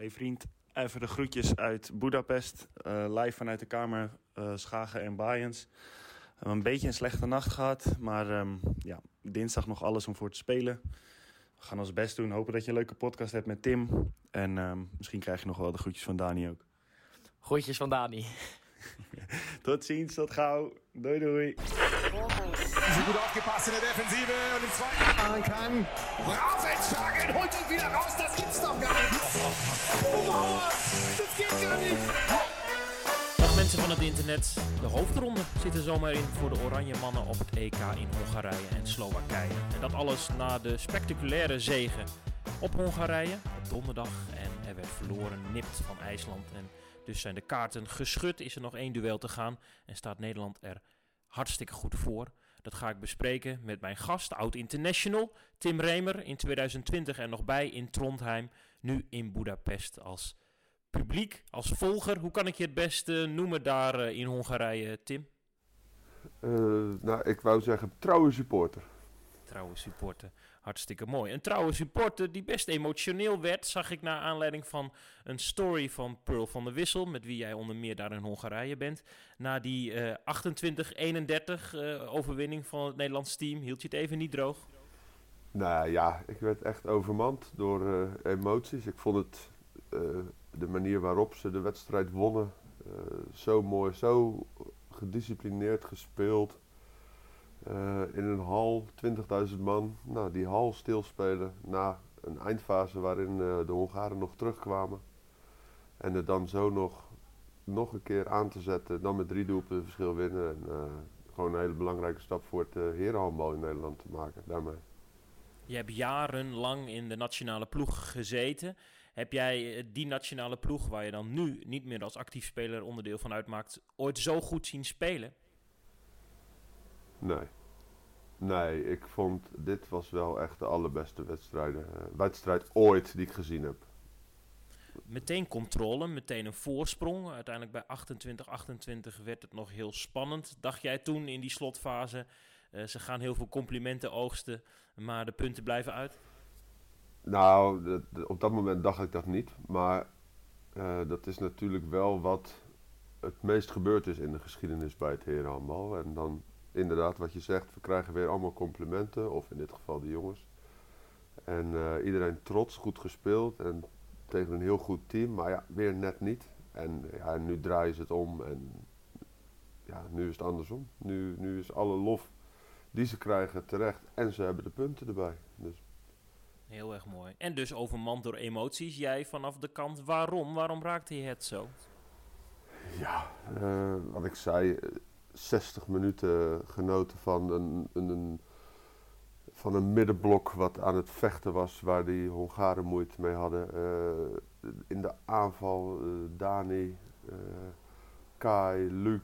Hey vriend, even de groetjes uit Budapest. Uh, live vanuit de kamer uh, Schagen en Bayens. We hebben een beetje een slechte nacht gehad, maar um, ja, dinsdag nog alles om voor te spelen. We gaan ons best doen. Hopen dat je een leuke podcast hebt met Tim. En um, misschien krijg je nog wel de groetjes van Dani ook. Groetjes van Dani. tot ziens, tot gauw. Doei doei. Gut aufgepasst in der Defensive und im zweiten machen kann. Rausentschlagen, holt ihn wieder raus, das gibt's doch gar. Oh, das geht gar niet. Dag mensen van het internet. De hoofdronde zit er zomaar in voor de Oranje Mannen op het EK in Hongarije en Slowakije. En dat alles na de spectaculaire zegen op Hongarije op donderdag. En er werd verloren, nipt van IJsland. En dus zijn de kaarten geschud. Is er nog één duel te gaan en staat Nederland er hartstikke goed voor. Dat ga ik bespreken met mijn gast, oud-international Tim Remer. In 2020 er nog bij in Trondheim. Nu in Budapest als publiek, als volger. Hoe kan ik je het beste noemen daar in Hongarije, Tim? Uh, nou, ik wou zeggen trouwe supporter. Trouwe supporter, hartstikke mooi. Een trouwe supporter die best emotioneel werd, zag ik naar aanleiding van een story van Pearl van der Wissel, met wie jij onder meer daar in Hongarije bent. Na die uh, 28-31 uh, overwinning van het Nederlands team, hield je het even niet droog? Nou ja, ik werd echt overmand door uh, emoties. Ik vond het de manier waarop ze de wedstrijd wonnen zo mooi, zo gedisciplineerd gespeeld. Uh, in een hal, 20.000 man. Nou, die hal stilspelen na een eindfase waarin uh, de Hongaren nog terugkwamen. En het dan zo nog, nog een keer aan te zetten. Dan met drie doelpunten verschil winnen. En uh, gewoon een hele belangrijke stap voor het herenhandbal in Nederland te maken daarmee. Je hebt jarenlang in de nationale ploeg gezeten. Heb jij die nationale ploeg, waar je dan nu niet meer als actief speler onderdeel van uitmaakt, ooit zo goed zien spelen? Nee. Nee, ik vond dit was wel echt de allerbeste wedstrijden, uh, wedstrijd ooit die ik gezien heb. Meteen controle, meteen een voorsprong. Uiteindelijk bij 28-28 werd het nog heel spannend. Dacht jij toen in die slotfase, uh, ze gaan heel veel complimenten oogsten, maar de punten blijven uit? Nou, de, de, op dat moment dacht ik dat niet. Maar uh, dat is natuurlijk wel wat het meest gebeurd is in de geschiedenis bij het herenhandbal. En dan inderdaad, wat je zegt, we krijgen weer allemaal complimenten, of in dit geval de jongens. En uh, iedereen trots, goed gespeeld en tegen een heel goed team, maar ja, weer net niet. En ja, nu draaien ze het om en ja, nu is het andersom. Nu, nu is alle lof die ze krijgen terecht en ze hebben de punten erbij. Dus. Heel erg mooi. En dus overmand door emoties. Jij vanaf de kant, waarom? Waarom raakte je het zo? Ja, uh, wat ik zei, 60 minuten genoten van een, een, van een middenblok wat aan het vechten was, waar die Hongaren moeite mee hadden. Uh, in de aanval, uh, Dani, uh, Kai, Luc,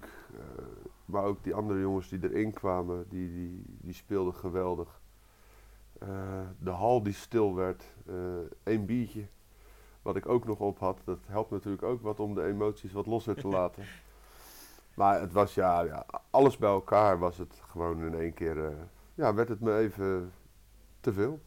maar ook die andere jongens die erin kwamen, die, die, die speelden geweldig. de hal die stil werd, één biertje, wat ik ook nog op had, dat helpt natuurlijk ook wat om de emoties wat losser te laten. Maar het was ja, ja, alles bij elkaar was het gewoon in één keer, uh, ja, werd het me even te veel.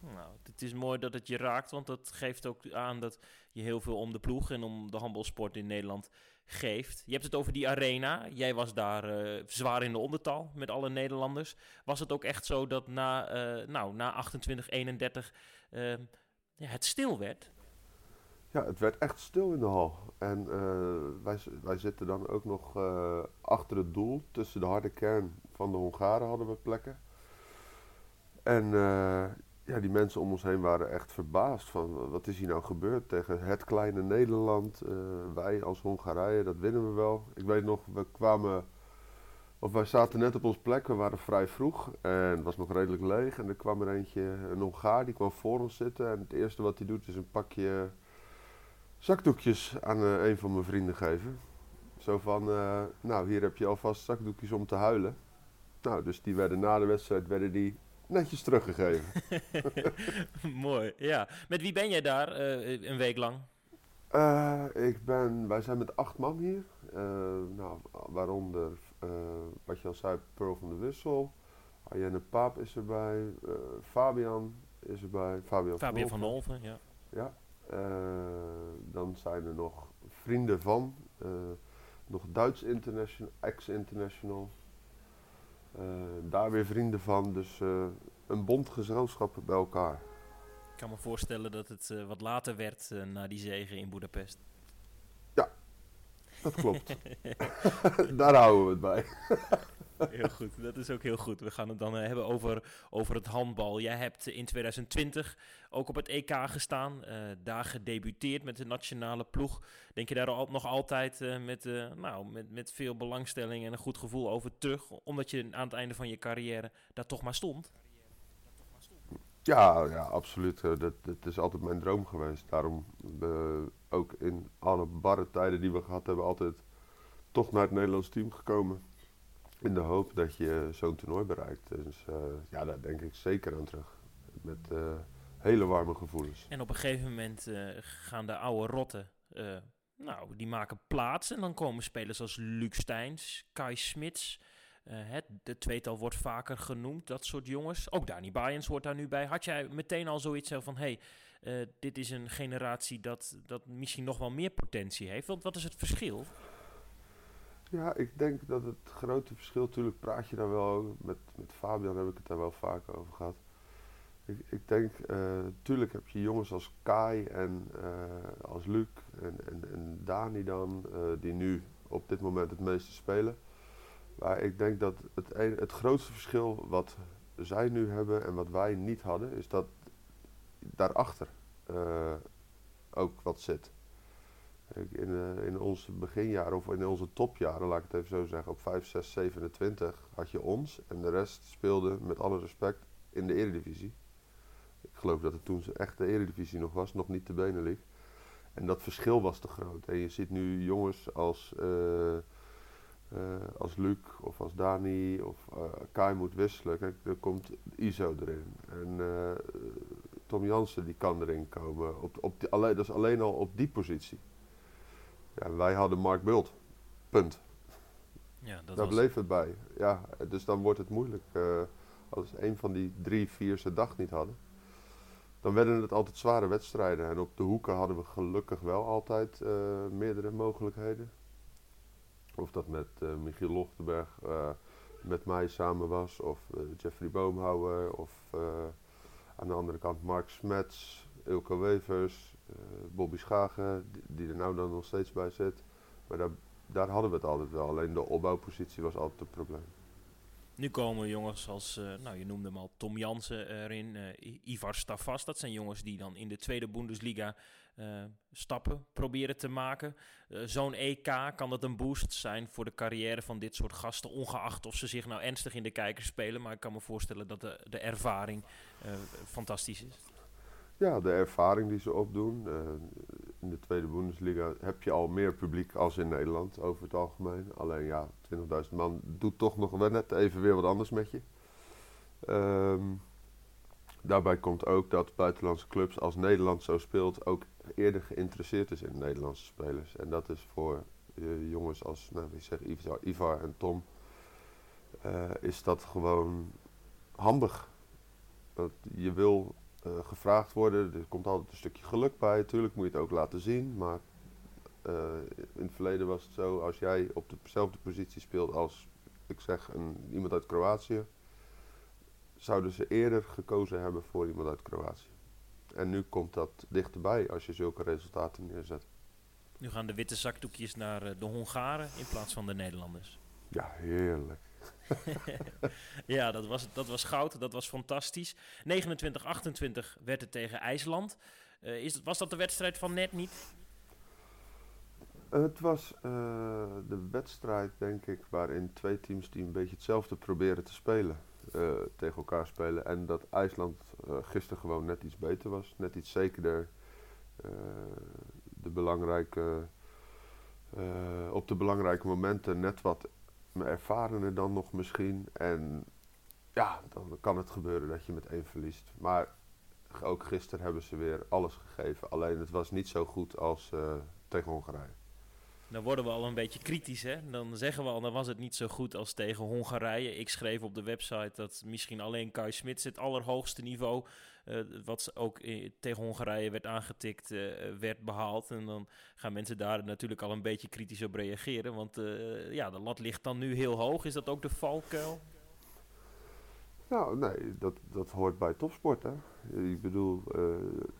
Nou, het is mooi dat het je raakt, want dat geeft ook aan dat je heel veel om de ploeg en om de handbalsport in Nederland geeft. Je hebt het over die arena. Jij was daar uh, zwaar in de ondertal met alle Nederlanders. Was het ook echt zo dat na, uh, nou, na 28, 31 ja, het stil werd? Ja, het werd echt stil in de hal. En uh, wij, wij zitten dan ook nog uh, achter het doel. Tussen de harde kern van de Hongaren hadden we plekken. En uh, ja, die mensen om ons heen waren echt verbaasd van wat is hier nou gebeurd tegen het kleine Nederland. wij als Hongarije, dat winnen we wel. Ik weet nog, we kwamen, of wij zaten net op ons plek, we waren vrij vroeg en het was nog redelijk leeg. En er kwam er eentje, een Hongaar, die kwam voor ons zitten. En het eerste wat hij doet is een pakje zakdoekjes aan uh, een van mijn vrienden geven. Zo van, uh, nou hier heb je alvast zakdoekjes om te huilen. Nou, dus die werden na de wedstrijd werden die netjes teruggegeven. Mooi, ja. Met wie ben jij daar uh, een week lang? ik ben, wij zijn met acht man hier. nou, waaronder, wat je al zei, Pearl van de Wissel. Arjenne Paap is erbij. Fabian is erbij. Fabian, Fabian van Olven, ja. Ja, dan zijn er nog vrienden van, eh, nog Duits international, ex-international. Eh, daar weer vrienden van, dus eh, een bond gezelschappen bij elkaar. Ik kan me voorstellen dat het eh, wat later werd eh, na die zegen in Boedapest. Dat klopt. daar houden we het bij. Heel goed, dat is ook heel goed. We gaan het dan eh, hebben over, over het handbal. Jij hebt in 2020 ook op het EK gestaan, eh, daar gedebuteerd met de nationale ploeg. Denk je daar nog altijd eh, met, eh, nou, met, met veel belangstelling en een goed gevoel over terug, omdat je aan het einde van je carrière daar toch maar stond? Ja, ja absoluut. Eh, Dat, is altijd mijn droom geweest. Daarom eh, ook in alle barre tijden die we gehad hebben, altijd toch naar het Nederlands team gekomen. In de hoop dat je zo'n toernooi bereikt. Dus eh, ja, daar denk ik zeker aan terug. Met eh, hele warme gevoelens. En op een gegeven moment eh, gaan de oude rotten, nou, die maken plaats. En dan komen spelers als Luc Steins, Kai Smits. het, de tweetal wordt vaker genoemd, dat soort jongens. Ook Dani Bayens hoort daar nu bij. Had jij meteen al zoiets zo van, hey, dit is een generatie dat, dat misschien nog wel meer potentie heeft. Want wat is het verschil? Ja, ik denk dat het grote verschil, natuurlijk praat je daar wel. Met, met Fabian heb ik het daar wel vaker over gehad. Ik, ik denk, eh tuurlijk heb je jongens als Kai en eh, als Luc en, en, en Dani dan, eh, die nu op dit moment het meeste spelen. Maar ik denk dat het, een, het grootste verschil wat zij nu hebben en wat wij niet hadden, is dat daarachter eh, ook wat zit. In, eh, in onze beginjaren of in onze topjaren, laat ik het even zo zeggen, op 5, 6, 27 had je ons en de rest speelde met alle respect in de eredivisie. Ik geloof dat het toen echt de eredivisie nog was, nog niet de Benelux. En dat verschil was te groot. En je ziet nu jongens als, eh, eh, als Luc of als Dani of eh Kai moet wisselen. Er komt Iso erin. En Tom Jansen die kan erin komen. Op, op dat is alleen al op die positie. Ja, wij hadden Mark Bult. Punt. Ja, dat Daar was... bleef het bij. Ja, dus dan wordt het moeilijk. eh, als een van die drie, vier zijn dag niet hadden. Dan werden het altijd zware wedstrijden. En op de hoeken hadden we gelukkig wel altijd eh, meerdere mogelijkheden. Of dat met eh, Michiel Lochtenberg met mij samen was. Of Jeffrey Boomhouwer. Of aan de andere kant Mark Smets, Ilko Wevers, Bobby Schagen. Die, er nou dan nog steeds bij zit. Maar daar, daar hadden we het altijd wel. Alleen de opbouwpositie was altijd een probleem. Nu komen jongens als, eh, nou je noemde hem al, Tom Jansen erin, eh, Ivar Stavas. Dat zijn jongens die dan in de tweede Bundesliga eh, stappen proberen te maken. Eh, Zo'n EK, kan dat een boost zijn voor de carrière van dit soort gasten, ongeacht of ze zich nou ernstig in de kijker spelen. Maar ik kan me voorstellen dat de, de ervaring eh, fantastisch is. Ja, de ervaring die ze opdoen. eh, in de tweede Bundesliga heb je al meer publiek als in Nederland over het algemeen. Alleen ja, 20.000 man doet toch nog wel net even weer wat anders met je. Ehm, daarbij komt ook dat buitenlandse clubs als Nederland zo speelt ook eerder geïnteresseerd is in Nederlandse spelers. En dat is voor eh, jongens als, nou, ik zeg Ivar, Ivar en Tom, eh, is dat gewoon handig. Dat je wil eh, gevraagd worden. Er komt altijd een stukje geluk bij. Natuurlijk moet je het ook laten zien. Maar eh, in het verleden was het zo, als jij op dezelfde positie speelt als, ik zeg, een, iemand uit Kroatië, zouden ze eerder gekozen hebben voor iemand uit Kroatië. En nu komt dat dichterbij als je zulke resultaten neerzet. Nu gaan de witte zakdoekjes naar eh, de Hongaren in plaats van de Nederlanders. Ja, heerlijk. ja, dat was, dat was goud. Dat was fantastisch. 29-28 werd het tegen IJsland. Eh, is, was dat de wedstrijd van net niet? Het was eh, de wedstrijd, denk ik, waarin twee teams die een beetje hetzelfde proberen te spelen, eh, tegen elkaar spelen. En dat IJsland gisteren gewoon net iets beter was, net iets zekerder. De belangrijke, op de belangrijke momenten net wat ervarener dan nog misschien. En ja, dan kan het gebeuren dat je met één verliest. Maar ook gisteren hebben ze weer alles gegeven. Alleen het was niet zo goed als eh, tegen Hongarije. Dan worden we al een beetje kritisch, hè? Dan zeggen we al, dan was het niet zo goed als tegen Hongarije. Ik schreef op de website dat misschien alleen Kai Smits het allerhoogste niveau, wat ook tegen Hongarije werd aangetikt, uh, werd behaald. En dan gaan mensen daar natuurlijk al een beetje kritisch op reageren. Want uh, ja, de lat ligt dan nu heel hoog. Is dat ook de valkuil? Nou, nee, dat, dat hoort bij topsport. Hè. Ik bedoel,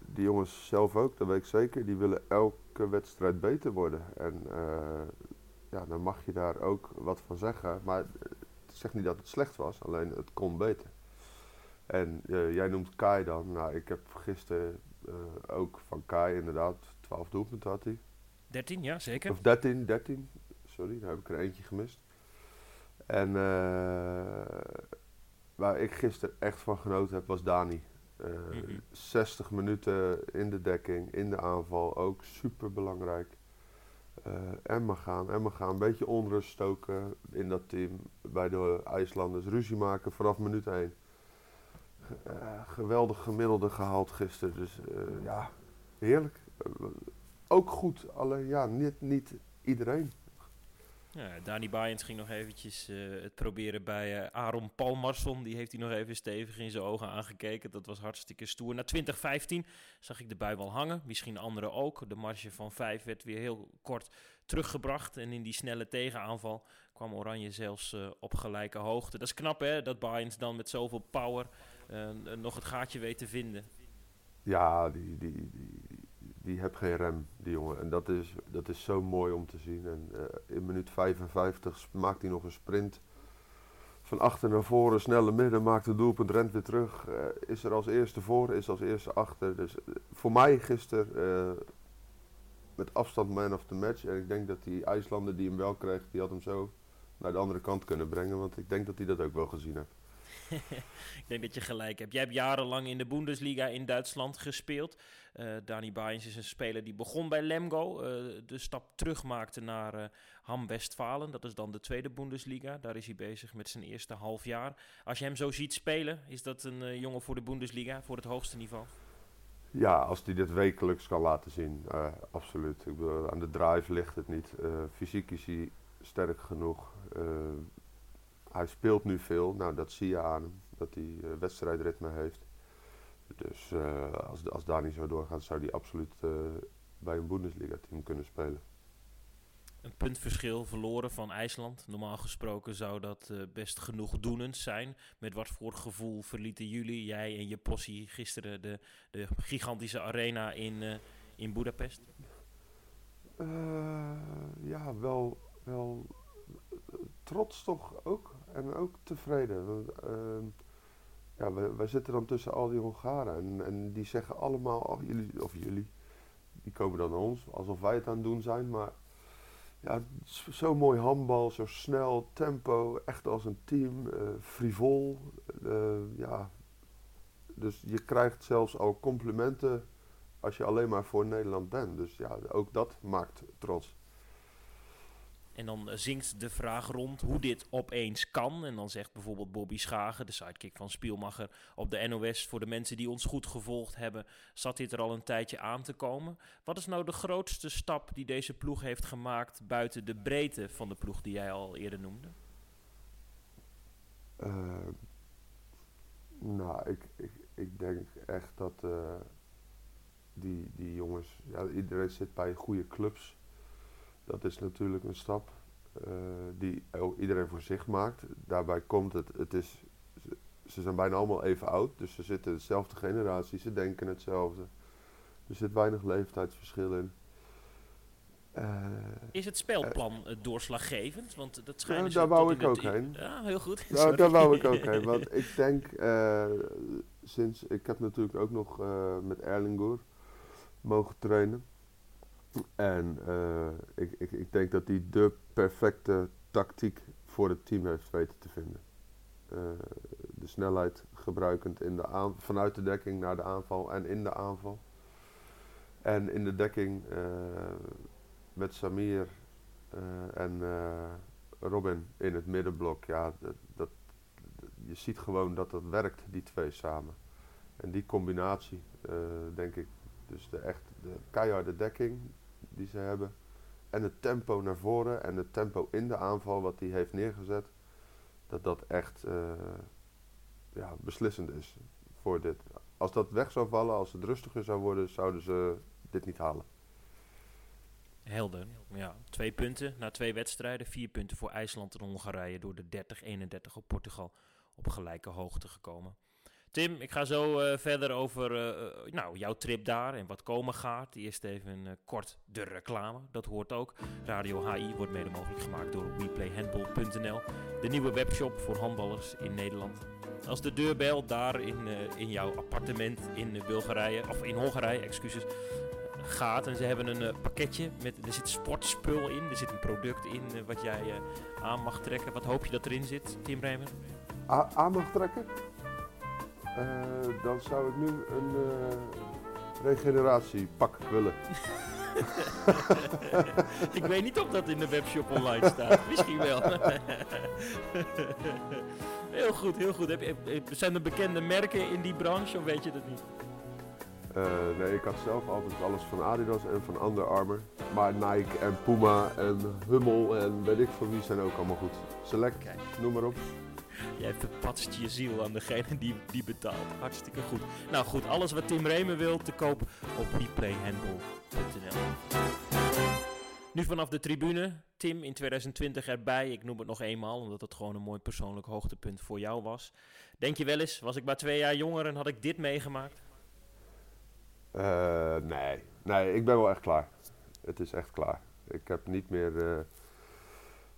die jongens zelf ook, dat weet ik zeker, die willen elke wedstrijd beter worden. En ja, dan mag je daar ook wat van zeggen. Maar zegt niet dat het slecht was, alleen het kon beter. En uh, jij noemt Kai dan. Nou, ik heb gisteren ook van Kai inderdaad 12 doelpunten had hij. 13, ja, zeker. Of 13, 13. Sorry, daar heb ik er eentje gemist. En waar ik gisteren echt van genoten heb, was Dani. Uh, mm -hmm. 60 minuten in de dekking, in de aanval, ook super belangrijk. En maar gaan, en maar gaan. Een beetje onrust stoken in dat team. Bij de IJslanders ruzie maken vanaf minuut 1. Uh, geweldig gemiddelde gehaald gisteren. Dus ja, heerlijk. ook goed, alleen ja, niet, niet iedereen. Ja, Dani Bayens ging nog eventjes uh, het proberen bij uh, Aaron Palmarsson. Die heeft hij nog even stevig in zijn ogen aangekeken. Dat was hartstikke stoer. Na 2015 zag ik de bui wel hangen. Misschien anderen ook. De marge van 5 werd weer heel kort teruggebracht. En in die snelle tegenaanval kwam Oranje zelfs uh, op gelijke hoogte. Dat is knap hè, dat Bayens dan met zoveel power nog het gaatje weet te vinden. Ja, die, die, die, die heeft geen rem, die jongen. En dat is, dat is zo mooi om te zien. En uh, in minuut 55 maakt hij nog een sprint. Van achter naar voren, snelle midden, maakt het doelpunt, rent weer terug. Uh, is er als eerste voor, is als eerste achter. Dus uh, voor mij gisteren met afstand man of the match. En ik denk dat die IJslander die hem wel kreeg, die had hem zo naar de andere kant kunnen brengen. Want ik denk dat hij dat ook wel gezien heeft. ik denk dat je gelijk hebt. Jij hebt jarenlang in de Bundesliga in Duitsland gespeeld. Uh, Dani Bayens is een speler die begon bij Lemgo. Uh, de stap terug maakte naar uh, Ham Westfalen. Dat is dan de tweede Bundesliga. Daar is hij bezig met zijn eerste half jaar. Als je hem zo ziet spelen, is dat een jongen voor de Bundesliga, voor het hoogste niveau? Ja, als hij dit wekelijks kan laten zien, absoluut. Ik bedoel, aan de drive ligt het niet. fysiek is hij sterk genoeg hij speelt nu veel. Nou, dat zie je aan hem. Dat hij uh, wedstrijdritme heeft. Dus uh, als, als daar niet zo doorgaat, zou hij absoluut uh, bij een Bundesliga-team kunnen spelen. Een puntverschil verloren van IJsland. Normaal gesproken zou dat best genoegdoenend zijn. Met wat voor gevoel verlieten jullie, jij en je possie gisteren de, de gigantische arena in, in Budapest? ja, wel, wel trots toch ook. En ook tevreden. Uh, ja, wij, zitten dan tussen al die Hongaren. En, die zeggen allemaal, oh, jullie, of jullie, die komen dan naar ons, alsof wij het aan het doen zijn. Maar ja, zo mooi handbal, zo snel, tempo, echt als een team, uh, frivol. Uh, ja. Dus je krijgt zelfs al complimenten als je alleen maar voor Nederland bent. Dus ja, ook dat maakt trots. En dan zingt de vraag rond hoe dit opeens kan. En dan zegt bijvoorbeeld Bobby Schagen, de sidekick van Spielmacher, op de NOS. Voor de mensen die ons goed gevolgd hebben, zat dit er al een tijdje aan te komen. Wat is nou de grootste stap die deze ploeg heeft gemaakt buiten de breedte van de ploeg die jij al eerder noemde? Uh, nou, ik, ik, ik denk echt dat uh, die, die jongens, ja, iedereen zit bij goede clubs dat is natuurlijk een stap uh, die iedereen voor zich maakt. Daarbij komt het, het is, ze zijn bijna allemaal even oud, dus ze zitten dezelfde generatie, ze denken hetzelfde. Er zit weinig leeftijdsverschil in. Uh, is het spelplan uh, doorslaggevend? Want dat schijnt. Ja, daar wou ik ook heen. Ja, heel goed. Nou, daar wou ik ook heen. Want ik denk, sinds ik heb natuurlijk ook nog met Erlingur mogen trainen. En uh, ik, ik, ik denk dat hij de perfecte tactiek voor het team heeft weten te vinden. Uh, de snelheid gebruikend in de aan, vanuit de dekking naar de aanval en in de aanval. En in de dekking uh, met Samir en Robin in het middenblok. Ja, dat, dat, je ziet gewoon dat dat werkt, die twee samen. En die combinatie, denk ik, dus de echt de keiharde dekking, die ze hebben. en het tempo naar voren en het tempo in de aanval wat hij heeft neergezet, dat dat echt eh, ja, beslissend is voor dit. Als dat weg zou vallen, als het rustiger zou worden, zouden ze dit niet halen. Helder. Ja, twee punten na twee wedstrijden. Vier punten voor IJsland en Hongarije door de 30-31 op Portugal op gelijke hoogte gekomen. Tim, ik ga zo eh, verder over eh, eh, nou, jouw trip daar en wat komen gaat. Eerst even kort de reclame, dat hoort ook. Radio HI wordt mede mogelijk gemaakt door WePlayHandball.nl, de nieuwe webshop voor handballers in Nederland. Als de deurbel daar in, in jouw appartement in Bulgarije, of in Hongarije, excuses, gaat en ze hebben een pakketje met, er zit sportspul in, er zit een product in wat jij aan mag trekken. Wat hoop je dat erin zit, Tim Remer? aan mag trekken? Uh, dan zou ik nu een uh, regeneratiepak willen. ik weet niet of dat in de webshop online staat. Misschien wel. heel goed, heel goed. Heb, heb, zijn er bekende merken in die branche of weet je dat niet? Uh, nee, ik had zelf altijd alles van Adidas en van Under Armour. Maar Nike en Puma en Hummel en weet ik van wie zijn ook allemaal goed. Select, Kijk. noem maar op. Jij verpatst je ziel aan degene die, die betaalt. Hartstikke goed. Nou goed, alles wat Tim Remen wil te koop op replayhandball.nl. Nu vanaf de tribune. Tim in 2020 erbij. Ik noem het nog eenmaal, omdat het gewoon een mooi persoonlijk hoogtepunt voor jou was. Denk je wel eens, was ik maar twee jaar jonger en had ik dit meegemaakt? Uh, nee. nee, ik ben wel echt klaar. Het is echt klaar. Ik heb niet meer... Uh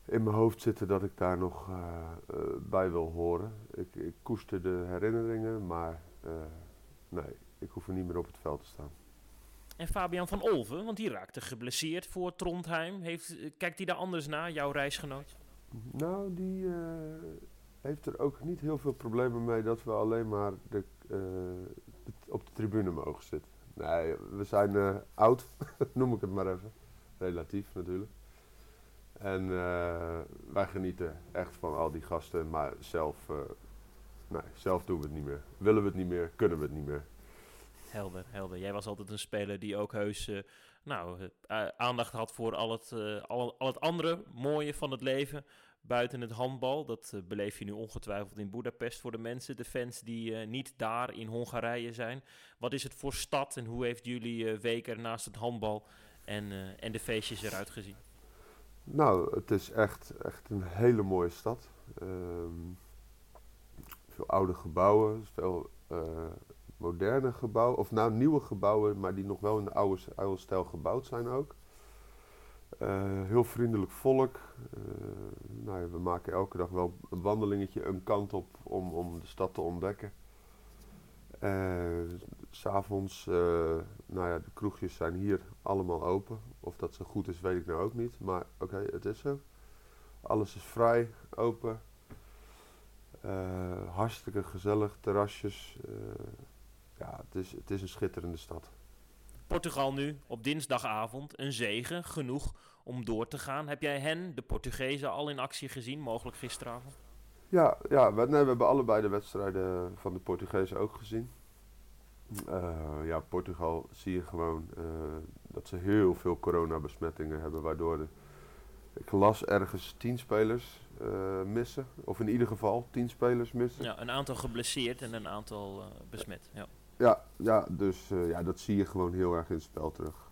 in mijn hoofd zitten dat ik daar nog uh, uh, bij wil horen. Ik, ik, koester de herinneringen, maar uh, nee, ik hoef er niet meer op het veld te staan. En Fabian van Olven, want die raakte geblesseerd voor Trondheim. Heeft, kijkt hij daar anders naar, jouw reisgenoot? Nou, die heeft er ook niet heel veel problemen mee dat we alleen maar de, op de tribune mogen zitten. Nee, we zijn oud, noem ik het maar even. Relatief natuurlijk. En uh, wij genieten echt van al die gasten, maar zelf, uh, nee, zelf doen we het niet meer. Willen we het niet meer, kunnen we het niet meer. Helder, helder. Jij was altijd een speler die ook heus uh, nou, aandacht had voor al het, al, al, het andere mooie van het leven buiten het handbal. Dat beleef je nu ongetwijfeld in Budapest voor de mensen, de fans die niet daar in Hongarije zijn. Wat is het voor stad en hoe heeft jullie week er naast het handbal en, en de feestjes eruit gezien? Nou, het is echt, echt een hele mooie stad. Um, veel oude gebouwen, veel uh, moderne gebouwen, of nou nieuwe gebouwen, maar die nog wel in de oude, oude stijl gebouwd zijn ook. Uh, heel vriendelijk volk. Uh, nou we maken elke dag wel een wandelingetje een kant op om, om de stad te ontdekken. S'avonds, nou ja, de kroegjes zijn hier allemaal open. Of dat zo goed is, weet ik nou ook niet. Maar oké, het is zo. Alles is vrij, open. Uh, hartstikke gezellig, terrasjes. Uh, ja, het is, het is een schitterende stad. Portugal nu, op dinsdagavond, een zegen, genoeg om door te gaan. Heb jij hen, de Portugezen, al in actie gezien, mogelijk gisteravond? Ja, ja we, nee, we hebben allebei de wedstrijden van de Portugezen ook gezien. Uh, ja, Portugal zie je gewoon dat ze heel veel coronabesmettingen hebben, waardoor de, ik las ergens tien spelers uh, missen. Of in ieder geval tien spelers missen. Ja, een aantal geblesseerd en een aantal besmet. Ja, ja, ja dus ja, dat zie je gewoon heel erg in het spel terug.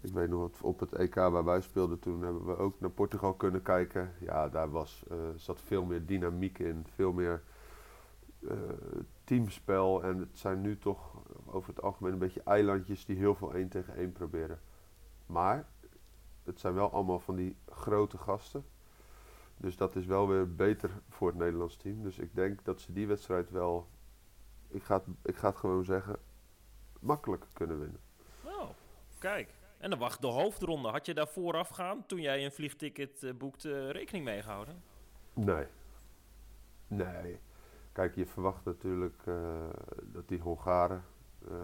ik weet nog, op het EK waar wij speelden toen hebben we ook naar Portugal kunnen kijken. Ja, daar was, zat veel meer dynamiek in, veel meer teamspel. En het zijn nu toch over het algemeen een beetje eilandjes die heel veel één tegen één proberen. Maar het zijn wel allemaal van die grote gasten. Dus dat is wel weer beter voor het Nederlands team. Dus ik denk dat ze die wedstrijd wel, ik ga het, ik ga het gewoon zeggen, makkelijk kunnen winnen. Oh, kijk. En dan wacht de hoofdronde. Had je daar voorafgaan, toen jij een vliegticket uh, boekte, rekening mee gehouden? Nee. Nee. Kijk, je verwacht natuurlijk uh, dat die Hongaren uh,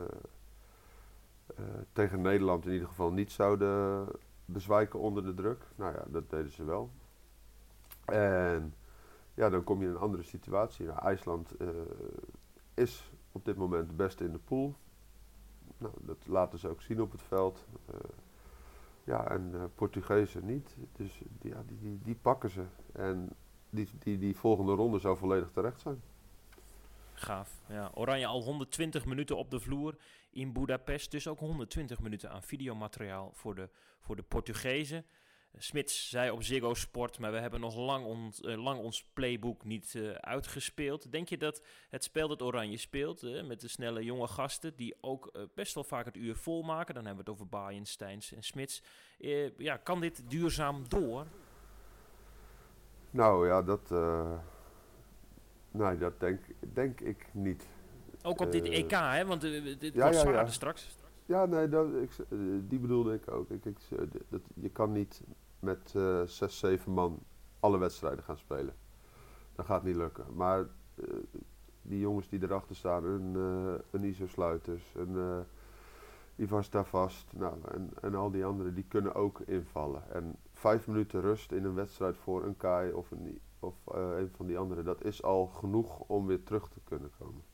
uh, tegen Nederland in ieder geval niet zouden bezwijken onder de druk. Nou ja, dat deden ze wel. En ja, dan kom je in een andere situatie. Nou, IJsland is op dit moment de beste in de pool. Nou, dat laten ze ook zien op het veld. Ja, en Portugezen niet. Dus ja, die, die, die pakken ze. En die, die, die volgende ronde zou volledig terecht zijn. Ja. Oranje al 120 minuten op de vloer in Budapest. Dus ook 120 minuten aan videomateriaal voor de, voor de Portugezen. Smits zei op Ziggo Sport, maar we hebben nog lang, ons uh, lang ons playbook niet uh, uitgespeeld. Denk je dat het spel dat Oranje speelt, uh, met de snelle jonge gasten, die ook best wel vaak het uur volmaken, dan hebben we het over Bayern, Steins en Smits. ja, kan dit duurzaam door? Nou ja, dat, nee, dat denk, denk ik niet. Ook op dit EK, hè? Want dit ja, was ja, zwaarder ja. straks. Ja, nee, dat, ik, die bedoelde ik ook. Ik, ik, dat, je kan niet met uh, zes, zeven man alle wedstrijden gaan spelen. Dat gaat niet lukken. Maar uh, die jongens die erachter staan, een, uh, een Iso Sluiters, een Ivan Stavast nou, en, en al die anderen, die kunnen ook invallen. En vijf minuten rust in een wedstrijd voor een Kai of een, of, een van die anderen, dat is al genoeg om weer terug te kunnen komen.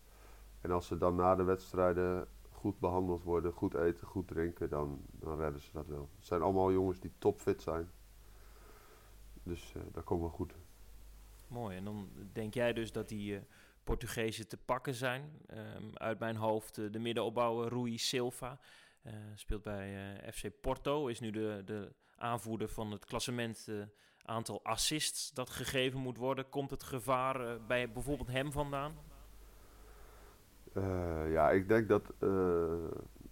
En als ze dan na de wedstrijden goed behandeld worden, goed eten, goed drinken, dan, dan redden ze dat wel. Het zijn allemaal jongens die topfit zijn. Dus uh, dat komt wel goed. Mooi, en dan denk jij dus dat die uh, Portugezen te pakken zijn. Um, uit mijn hoofd de middenopbouwer Rui Silva. speelt bij FC Porto, is nu de, de aanvoerder van het klassement aantal assists dat gegeven moet worden. Komt het gevaar bij bijvoorbeeld hem vandaan? Uh, ja, ik denk dat uh,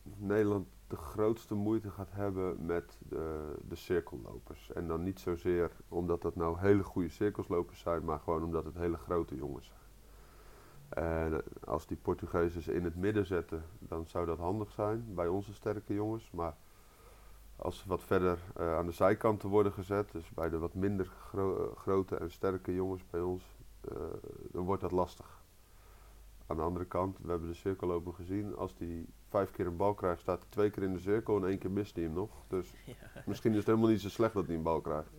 Nederland de grootste moeite gaat hebben met de, de cirkellopers. En dan niet zozeer omdat dat nou hele goede cirkelslopers zijn, maar gewoon omdat het hele grote jongens zijn. En als die Portugezen ze in het midden zetten, dan zou dat handig zijn bij onze sterke jongens. Maar als ze wat verder uh, aan de zijkanten worden gezet, dus bij de wat minder gro grote en sterke jongens bij ons, dan wordt dat lastig. Aan de andere kant, we hebben de cirkelloper gezien. Als hij vijf keer een bal krijgt, staat hij twee keer in de cirkel en één keer mist hij hem nog. Dus misschien is het helemaal niet zo slecht dat hij een bal krijgt.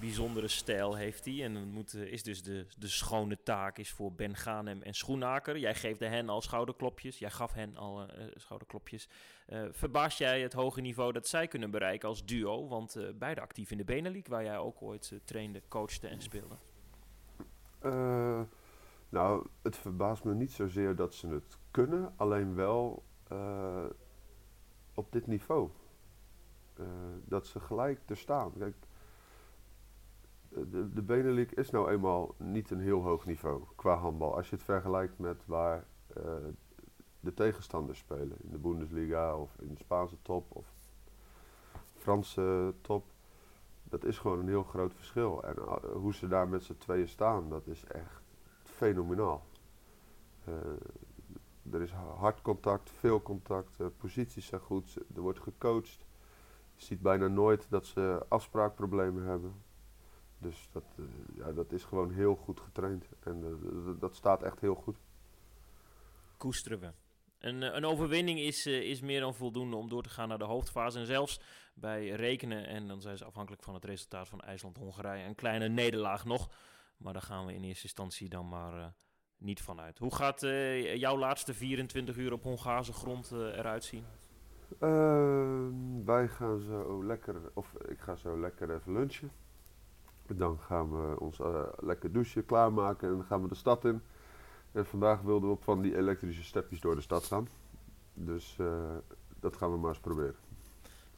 Bijzondere stijl heeft hij. En moet, is dus de, de schone taak is voor Ben Ganem en Schoenaker. Jij geeft hen al schouderklopjes. Jij gaf hen al uh, schouderklopjes. Uh, verbaas jij het hoge niveau dat zij kunnen bereiken als duo? Want uh, beide actief in de Benelux, waar jij ook ooit trainde, coachte en speelde. Nou, het verbaast me niet zozeer dat ze het kunnen, alleen wel op dit niveau. Dat ze gelijk er staan. Kijk, de, de Benelux is nou eenmaal niet een heel hoog niveau qua handbal. Als je het vergelijkt met waar uh, de tegenstanders spelen. In de Bundesliga of in de Spaanse top of Franse top. Dat is gewoon een heel groot verschil. En hoe ze daar met z'n tweeën staan, dat is echt fenomenaal. Uh, er is hard contact, veel contact, posities zijn goed, er wordt gecoacht. Je ziet bijna nooit dat ze afspraakproblemen hebben. Dus dat, uh, ja, dat is gewoon heel goed getraind en dat staat echt heel goed. Koesteren we. Een, een overwinning is, is meer dan voldoende om door te gaan naar de hoofdfase. En zelfs bij rekenen, en dan zijn ze afhankelijk van het resultaat van IJsland-Hongarije, een kleine nederlaag nog. Maar daar gaan we in eerste instantie dan maar niet vanuit. Hoe gaat jouw laatste 24 uur op Hongaarse grond eruit zien? Ehm, wij gaan zo lekker, of ik ga zo lekker even lunchen. Dan gaan we ons lekker douchen, klaarmaken en dan gaan we de stad in. En vandaag wilden we op van die elektrische stepjes door de stad gaan. Dus dat gaan we maar eens proberen.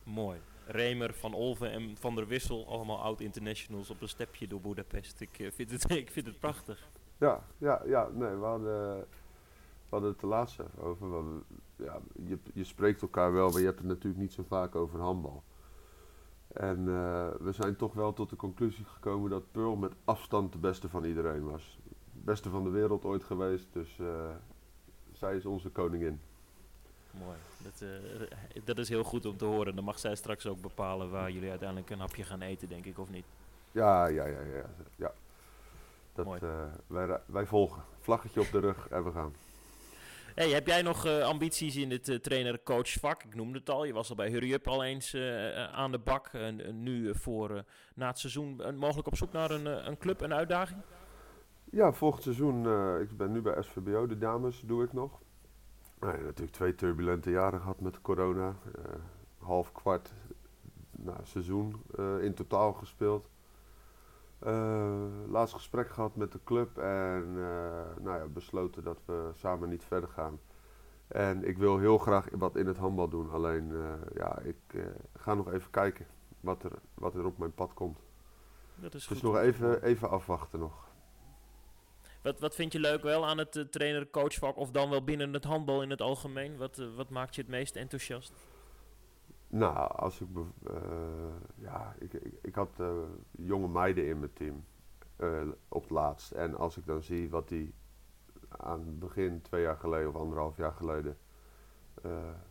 Mooi. Remer, Van Olven en Van der Wissel, allemaal oud-internationals op een stepje door Budapest. Ik, uh, vind, het, ik vind het prachtig. Ja, ja, ja, nee, we hadden, we hadden het de laatste over. Ja, je, je spreekt elkaar wel, maar je hebt het natuurlijk niet zo vaak over handbal. En uh, we zijn toch wel tot de conclusie gekomen dat Pearl met afstand de beste van iedereen was. Beste van de wereld ooit geweest, dus uh, zij is onze koningin. Mooi. Dat, uh, dat is heel goed om te horen. Dan mag zij straks ook bepalen waar jullie uiteindelijk een hapje gaan eten, denk ik, of niet? Ja, ja, ja. ja, ja. Dat, Mooi. Wij, wij volgen. Vlaggetje op de rug en we gaan. Hey, heb jij nog uh, ambities in het uh, trainer-coach vak? Ik noemde het al. Je was al bij Hurry Up al eens aan de bak. En nu voor na het seizoen mogelijk op zoek naar een, een club, een uitdaging? Ja, volgend seizoen. ik ben nu bij SVBO. De dames doe ik nog. Nou, natuurlijk twee turbulente jaren gehad met corona. Half kwart nou, seizoen in totaal gespeeld. Laatst gesprek gehad met de club en nou ja, besloten dat we samen niet verder gaan. En ik wil heel graag wat in het handbal doen. Alleen, ja, ik ga nog even kijken wat er, wat er op mijn pad komt. Dat is dus goed. nog even, even afwachten nog. Wat, wat vind je leuk wel aan het uh, trainer-coachvak of dan wel binnen het handbal in het algemeen? Wat, uh, wat maakt je het meest enthousiast? Nou, als ik, uh, ja, ik, ik, had jonge meiden in mijn team op het laatst. En als ik dan zie wat die aan het begin, twee jaar geleden of anderhalf jaar geleden,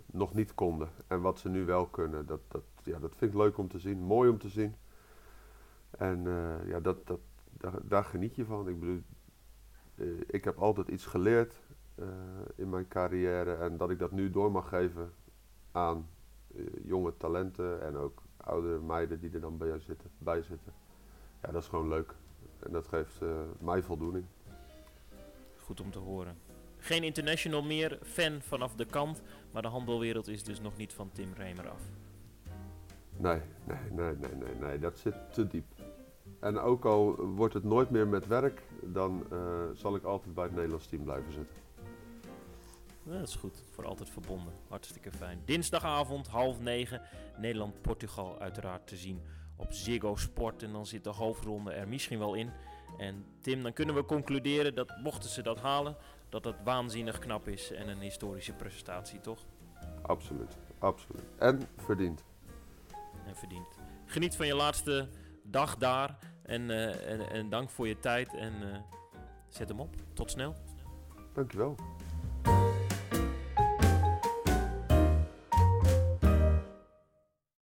nog niet konden. En wat ze nu wel kunnen, dat, dat, ja, dat vind ik leuk om te zien, mooi om te zien. En ja, dat, dat, daar, daar geniet je van. Ik bedoel, ik heb altijd iets geleerd in mijn carrière en dat ik dat nu door mag geven aan jonge talenten en ook oudere meiden die er dan bij zitten, bij zitten. Ja, dat is gewoon leuk en dat geeft mij voldoening. Goed om te horen. Geen international meer, fan vanaf de kant, maar de handbalwereld is dus nog niet van Tim Remer af. Nee, nee, nee, nee, nee, nee, dat zit te diep. En ook al wordt het nooit meer met werk, dan uh, zal ik altijd bij het Nederlands team blijven zitten. Ja, dat is goed, voor altijd verbonden. Hartstikke fijn. Dinsdagavond, half negen, Nederland-Portugal uiteraard te zien op Ziggo Sport. En dan zit de hoofdronde er misschien wel in. En Tim, dan kunnen we concluderen dat mochten ze dat halen, dat dat waanzinnig knap is en een historische prestatie, toch? Absoluut, absoluut. En verdiend. En verdiend. Geniet van je laatste dag daar. En, uh, en, en, dank voor je tijd. En uh, zet hem op. Tot snel. Dankjewel.